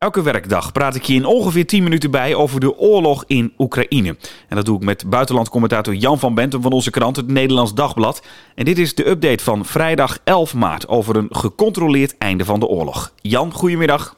Elke werkdag praat ik je in ongeveer 10 minuten bij over de oorlog in Oekraïne. En dat doe ik met buitenlandcommentator Jan van Bentum van onze krant, het Nederlands Dagblad. En dit is de update van vrijdag 11 maart over een gecontroleerd einde van de oorlog. Jan, goedemiddag.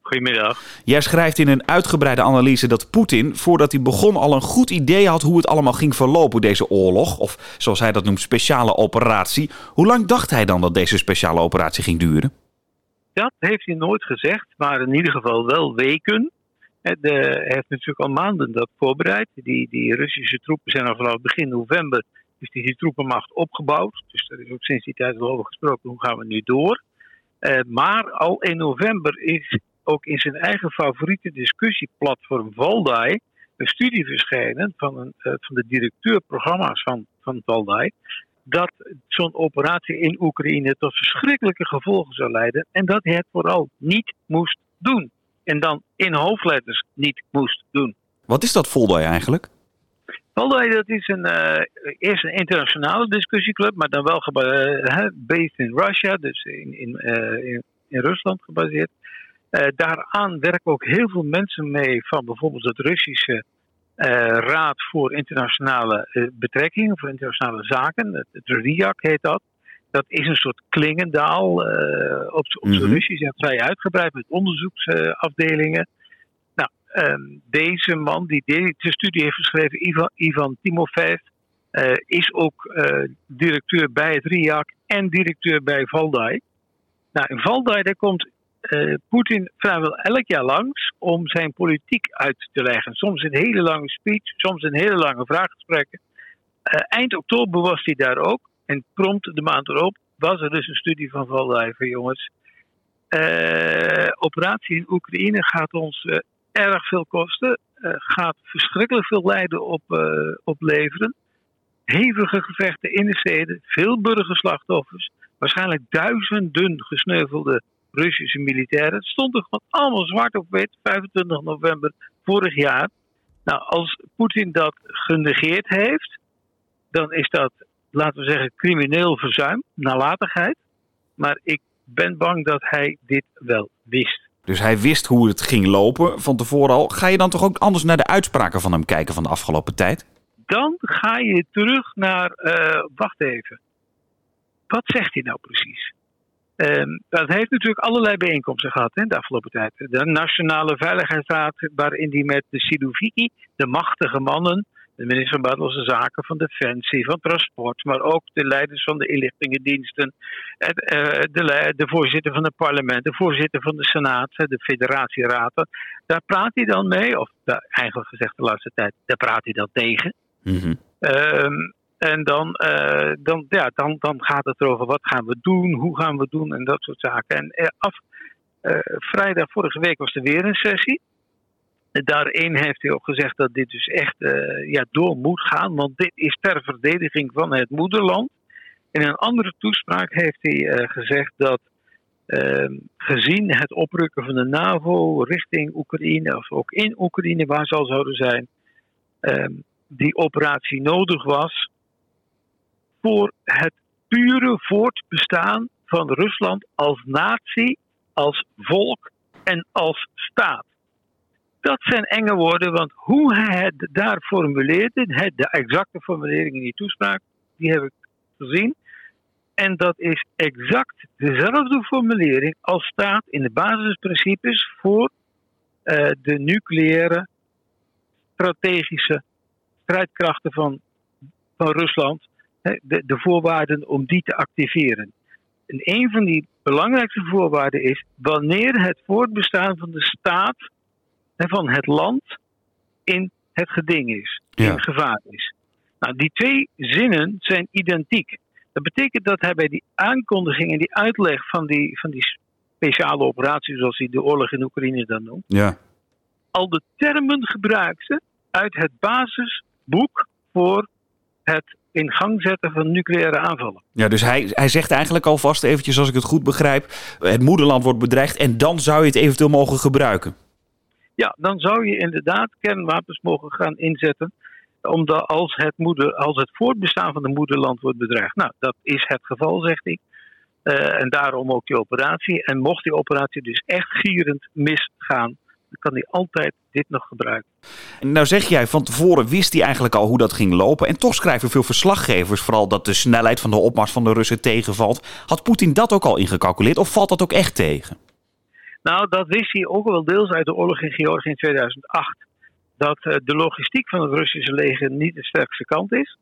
Goedemiddag. Jij schrijft in een uitgebreide analyse dat Poetin, voordat hij begon, al een goed idee had hoe het allemaal ging verlopen, deze oorlog. Of zoals hij dat noemt, speciale operatie. Hoe lang dacht hij dan dat deze speciale operatie ging duren? Dat heeft hij nooit gezegd, maar in ieder geval wel weken. Hij heeft natuurlijk al maanden dat voorbereid. Die, die Russische troepen zijn al vanaf begin november is die, troepenmacht opgebouwd. Dus er is ook sinds die tijd al over gesproken, hoe gaan we nu door? Uh, maar al in november is ook in zijn eigen favoriete discussieplatform Valdai een studie verschenen van, een, uh, van de directeur programma's van, van Valdai. Dat zo'n operatie in Oekraïne tot verschrikkelijke gevolgen zou leiden. En dat hij het vooral niet moest doen. En dan in hoofdletters niet moest doen. Wat is dat Valdai eigenlijk? Valdai dat is een, uh, eerst een internationale discussieclub, maar dan wel uh, based in Russia, dus in, in, in, in Rusland gebaseerd. Daaraan werken ook heel veel mensen mee van bijvoorbeeld het Russische Raad voor Internationale uh, Betrekkingen, voor Internationale Zaken. Het, RIAC heet dat. Dat is een soort klingendaal op, op mm -hmm. Russisch en vrij uitgebreid met onderzoeksafdelingen. nou, um, deze man die deze studie heeft geschreven, Ivan, Ivan Timofeev, is ook directeur bij het RIAC en directeur bij Valdai. Nou, in Valdai daar komt Poetin vrijwel elk jaar langs om zijn politiek uit te leggen. Soms een hele lange speech, soms een hele lange vraaggesprekken. Uh, eind oktober was hij daar ook. En prompt de maand erop was er dus een studie van Valdai van jongens. Uh, operatie in Oekraïne gaat ons erg veel kosten. gaat verschrikkelijk veel lijden op, opleveren. Hevige gevechten in de steden, veel burgerslachtoffers. Waarschijnlijk duizenden gesneuvelde Russische militairen. Het stond er gewoon allemaal zwart op wit, 25 november vorig jaar. Nou, als Poetin dat genegeerd heeft, dan is dat, laten we zeggen, crimineel verzuim, nalatigheid. Maar ik ben bang dat hij dit wel wist. Dus hij wist hoe het ging lopen van tevoren al. Ga je dan toch ook anders naar de uitspraken van hem kijken van de afgelopen tijd? Dan ga je terug naar, uh, wacht even. Wat zegt hij nou precies? Um, dat heeft natuurlijk allerlei bijeenkomsten gehad hè, de afgelopen tijd. De Nationale Veiligheidsraad, waarin die met de Sidoviki, de machtige mannen, de minister van Buitenlandse Zaken, van Defensie, van Transport, maar ook de leiders van de inlichtingendiensten, de, de voorzitter van het parlement, de voorzitter van de Senaat, de federatieraad. Daar praat hij dan mee, of eigenlijk gezegd de laatste tijd, daar praat hij dan tegen. Mm -hmm. um, en dan, uh, dan, ja, dan, dan gaat het erover wat gaan we doen, hoe gaan we doen en dat soort zaken. En uh, af, uh, vrijdag vorige week was er weer een sessie. Daarin heeft hij ook gezegd dat dit dus echt ja, door moet gaan, want dit is ter verdediging van het moederland. In een andere toespraak heeft hij gezegd dat ehm, gezien het oprukken van de NAVO richting Oekraïne, of ook in Oekraïne waar ze al zouden zijn, ehm, die operatie nodig was voor het pure voortbestaan van Rusland als natie, als volk en als staat. Dat zijn enge woorden, want hoe hij het daar formuleerde, de exacte formulering in die toespraak, die heb ik gezien. En dat is exact dezelfde formulering als staat in de basisprincipes voor uh, de nucleaire strategische strijdkrachten van, van Rusland de, de voorwaarden om die te activeren. En een van die belangrijkste voorwaarden is wanneer het voortbestaan van de staat en van het land in het geding is, in gevaar is. Nou, die twee zinnen zijn identiek. Dat betekent dat hij bij die aankondiging en die uitleg van die, van die speciale operatie, zoals hij de oorlog in Oekraïne dan noemt, ja. al de termen gebruikte uit het basisboek voor het in gang zetten van nucleaire aanvallen. Ja, dus hij, hij zegt eigenlijk alvast eventjes, als ik het goed begrijp, het moederland wordt bedreigd en dan zou je het eventueel mogen gebruiken. Ja, dan zou je inderdaad kernwapens mogen gaan inzetten omdat als het, moeder, als het voortbestaan van het moederland wordt bedreigd. Nou, dat is het geval, zegt hij. Uh, en daarom ook die operatie. En mocht die operatie dus echt gierend misgaan gaan, dan kan hij altijd dit nog gebruiken. Nou zeg jij, van tevoren wist hij eigenlijk al hoe dat ging lopen. En toch schrijven veel verslaggevers vooral dat de snelheid van de opmars van de Russen tegenvalt. Had Poetin dat ook al ingecalculeerd of valt dat ook echt tegen? Nou, dat wist hij ook wel deels uit de oorlog in Georgië in 2008. Dat uh, de logistiek van het Russische leger niet de sterkste kant is.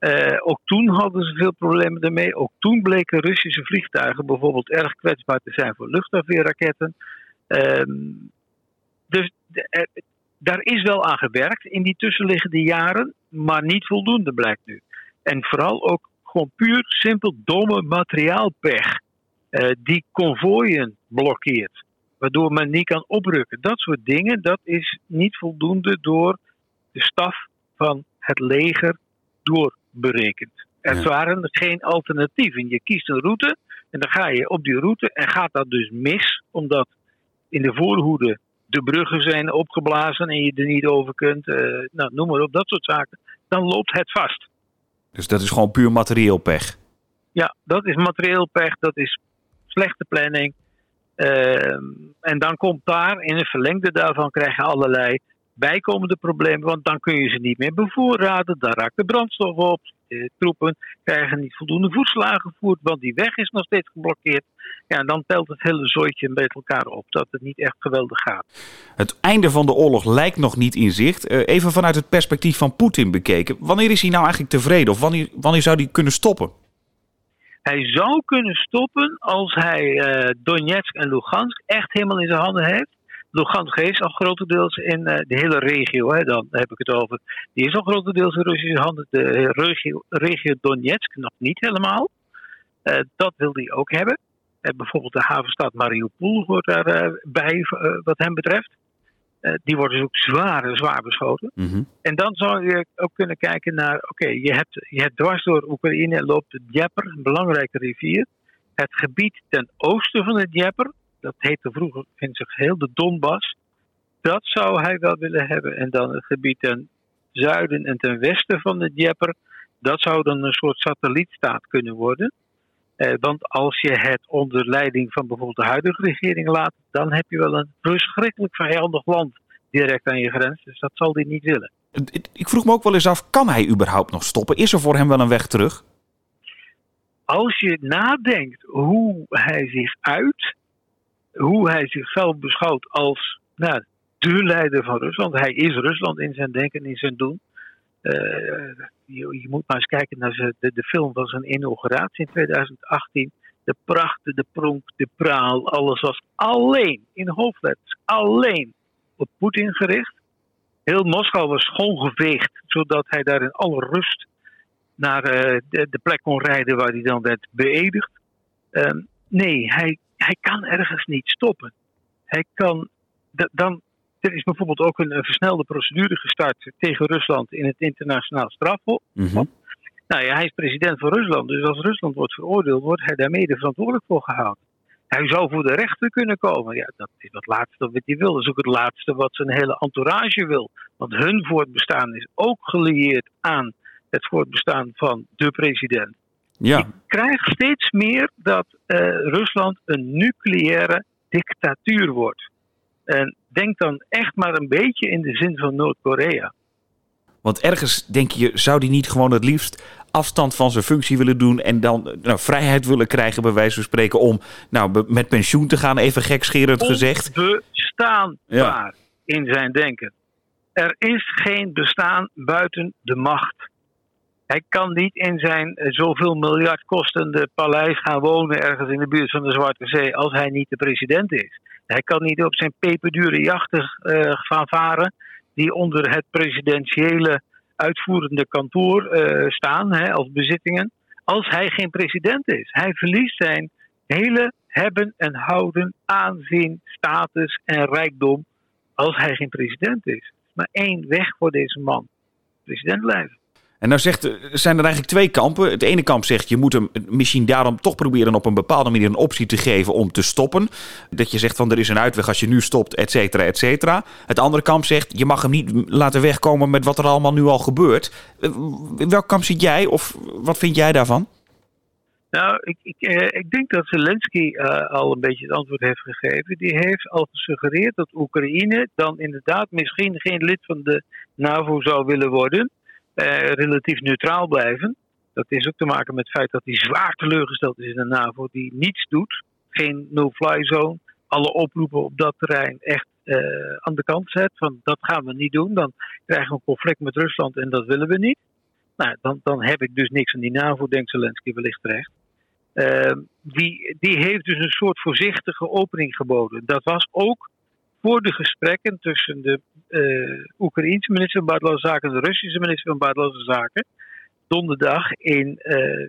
Uh, ook toen hadden ze veel problemen ermee. Ook toen bleken Russische vliegtuigen bijvoorbeeld erg kwetsbaar te zijn voor luchtafweerraketten. Uh, dus uh, daar is wel aan gewerkt in die tussenliggende jaren, maar niet voldoende blijkt nu. En vooral ook gewoon puur simpel domme materiaalpech die konvooien blokkeert waardoor men niet kan oprukken. Dat soort dingen, dat is niet voldoende door de staf van het leger doorberekend. Er ja. waren geen alternatieven. Je kiest een route en dan ga je op die route en gaat dat dus mis, omdat in de voorhoede de bruggen zijn opgeblazen en je er niet over kunt. Uh, nou, noem maar op, dat soort zaken. Dan loopt het vast. Dus dat is gewoon puur materieel pech? Ja, dat is materieel pech, dat is slechte planning. Uh, en dan komt daar, in het verlengde daarvan, krijg je allerlei bijkomende problemen. Want dan kun je ze niet meer bevoorraden. Dan raakt de brandstof op. De troepen krijgen niet voldoende voedsel aangevoerd, want die weg is nog steeds geblokkeerd. Ja, en dan telt het hele zooitje met elkaar op dat het niet echt geweldig gaat. Het einde van de oorlog lijkt nog niet in zicht. Uh, even vanuit het perspectief van Poetin bekeken. Wanneer is hij nou eigenlijk tevreden? Of wanneer, wanneer zou hij kunnen stoppen? Hij zou kunnen stoppen als hij uh, Donetsk en Lugansk echt helemaal in zijn handen heeft. Lugansk is al grotendeels in uh, de hele regio, hè, dan heb ik het over. Die is al grotendeels in Russische handen. De regio, regio Donetsk nog niet helemaal. Uh, dat wil hij ook hebben. bijvoorbeeld de havenstad Mariupol hoort daarbij, wat hem betreft. Uh, die wordt dus ook zwaar, zwaar beschoten. Mm -hmm. En dan zou je ook kunnen kijken naar, oké, okay, je, hebt, je hebt dwars door Oekraïne loopt de Dnieper, een belangrijke rivier. Het gebied ten oosten van de Dnieper, dat heette vroeger in zich heel de Donbass. Dat zou hij wel willen hebben. En dan het gebied ten zuiden en ten westen van de Dnieper, dat zou dan een soort satellietstaat kunnen worden. Eh, want als je het onder leiding van bijvoorbeeld de huidige regering laat, dan heb je wel een verschrikkelijk vijandig land direct aan je grens. Dus dat zal hij niet willen. Ik vroeg me ook wel eens af, kan hij überhaupt nog stoppen? Is er voor hem wel een weg terug? Als je nadenkt hoe hij zich uit, hoe hij zichzelf beschouwt als nou, de leider van Rusland. Hij is Rusland in zijn denken, in zijn doen. Uh, je, je, moet maar eens kijken naar de, de film van zijn inauguratie in 2018. De pracht, de pronk, de praal, alles was alleen, in hoofdletters, alleen op Poetin gericht. Heel Moskou was schoongeveegd, zodat hij daar in alle rust naar uh, de, plek kon rijden waar hij dan werd beëdigd. Uh, nee, hij, hij kan ergens niet stoppen. Hij kan, dan, er is bijvoorbeeld ook een, een, versnelde procedure gestart tegen Rusland in het internationaal strafhof. Mm -hmm. Nou ja, hij is president van Rusland, dus als Rusland wordt veroordeeld, wordt hij daar mede verantwoordelijk voor gehouden. Hij zou voor de rechter kunnen komen. Ja, dat is het laatste wat hij wil. Dat is ook het laatste wat zijn hele entourage wil. Want hun voortbestaan is ook gelieerd aan het voortbestaan van de president. Ja. Ik krijg steeds meer dat uh, Rusland een nucleaire dictatuur wordt. En denk dan echt maar een beetje in de zin van Noord-Korea. Want ergens denk je, zou die niet gewoon het liefst afstand van zijn functie willen doen en dan nou, vrijheid willen krijgen, bij wijze van spreken, om nou, met pensioen te gaan, even gekscherend gezegd. Onbestaanbaar ja. in zijn denken. Er is geen bestaan buiten de macht. Hij kan niet in zijn zoveel miljard kostende paleis gaan wonen ergens in de buurt van de Zwarte Zee als hij niet de president is. Hij kan niet op zijn peperdure jachten uh, gaan varen die onder het presidentiële uitvoerende kantoor uh, staan hè, als bezittingen. Als hij geen president is. Hij verliest zijn hele hebben en houden, aanzien, status en rijkdom als hij geen president is. Is maar één weg voor deze man: president blijven. En nou zegt, zijn er eigenlijk twee kampen. Het ene kamp zegt, je moet hem misschien daarom toch proberen op een bepaalde manier een optie te geven om te stoppen. Dat je zegt van er is een uitweg als je nu stopt, et cetera, et cetera. Het andere kamp zegt, je mag hem niet laten wegkomen met wat er allemaal nu al gebeurt. In welk kamp zit jij of wat vind jij daarvan? Nou, ik, ik, eh, ik denk dat Zelensky eh, al een beetje het antwoord heeft gegeven. Die heeft al gesuggereerd dat Oekraïne dan inderdaad misschien geen lid van de NAVO zou willen worden. Eh, relatief neutraal blijven. Dat is ook te maken met het feit dat hij zwaar teleurgesteld is in de NAVO, die niets doet. Geen no-fly zone. Alle oproepen op dat terrein echt eh, aan de kant zet. Van dat gaan we niet doen. Dan krijgen we een conflict met Rusland en dat willen we niet. Nou, dan, dan heb ik dus niks aan die NAVO, denkt Zelensky wellicht terecht. Uh, die, die heeft dus een soort voorzichtige opening geboden. Dat was ook voor de gesprekken tussen de uh, Oekraïense minister van Buitenlandse Zaken en de Russische minister van Buitenlandse Zaken. Donderdag in uh,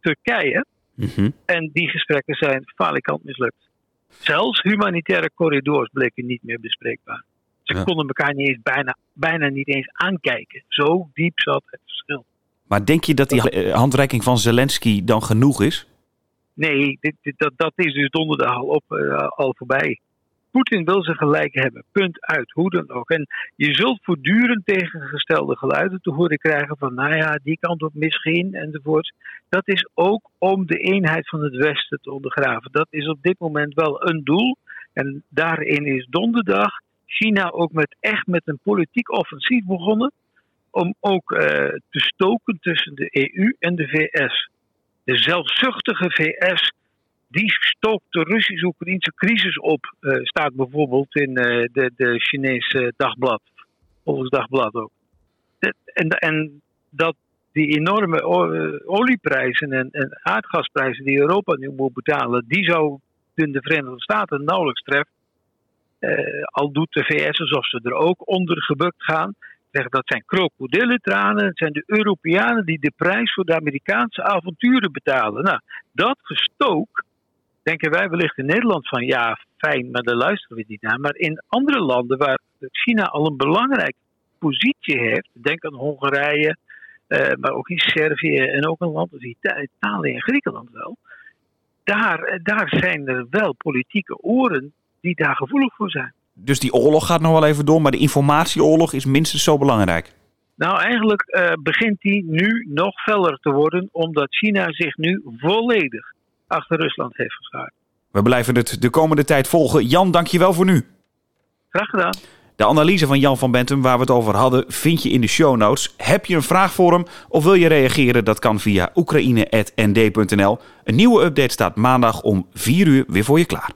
Turkije. Mm-hmm. En die gesprekken zijn falikant mislukt. Zelfs humanitaire corridors bleken niet meer bespreekbaar. Ze ja. konden elkaar niet eens bijna, bijna niet eens aankijken. Zo diep zat het verschil. Maar denk je dat die handreiking van Zelensky dan genoeg is? Nee, dit, dit, dat, dat is dus donderdag al, op, uh, al voorbij. Poetin wil zijn gelijk hebben, punt uit, hoe dan ook. En je zult voortdurend tegengestelde geluiden te horen krijgen van, nou ja, die kant op misschien enzovoort. Dat is ook om de eenheid van het Westen te ondergraven. Dat is op dit moment wel een doel. En daarin is donderdag China ook met, echt met een politiek offensief begonnen om ook uh, te stoken tussen de EU en de VS. De zelfzuchtige VS die stookt de Russisch-Oekraïnse crisis op, uh, staat bijvoorbeeld in uh, de, de Chinese dagblad, Volksdagblad ook. En, en dat die enorme olieprijzen en, en, aardgasprijzen die Europa nu moet betalen, die zou de Verenigde Staten nauwelijks treffen. Al doet de VS alsof ze er ook onder gebukt gaan dat zijn krokodillentranen. Het zijn de Europeanen die de prijs voor de Amerikaanse avonturen betalen. Nou, dat gestook, denken wij wellicht in Nederland van ja, fijn, maar daar luisteren we niet naar. Maar in andere landen waar China al een belangrijke positie heeft, denk aan Hongarije, uh, maar ook in Servië en ook een land als Italië en Griekenland wel. Daar, daar zijn er wel politieke oren die daar gevoelig voor zijn. Dus die oorlog gaat nog wel even door, maar de informatieoorlog is minstens zo belangrijk. Nou, eigenlijk uh, begint die nu nog feller te worden, omdat China zich nu volledig achter Rusland heeft geschaard. We blijven het de komende tijd volgen. Jan, dankjewel voor nu. Graag gedaan. De analyse van Jan van Bentum, waar we het over hadden, vind je in de show notes. Heb je een vraag voor hem of wil je reageren? Dat kan via oekraïne.nd.nl. Een nieuwe update staat maandag om 4 uur weer voor je klaar.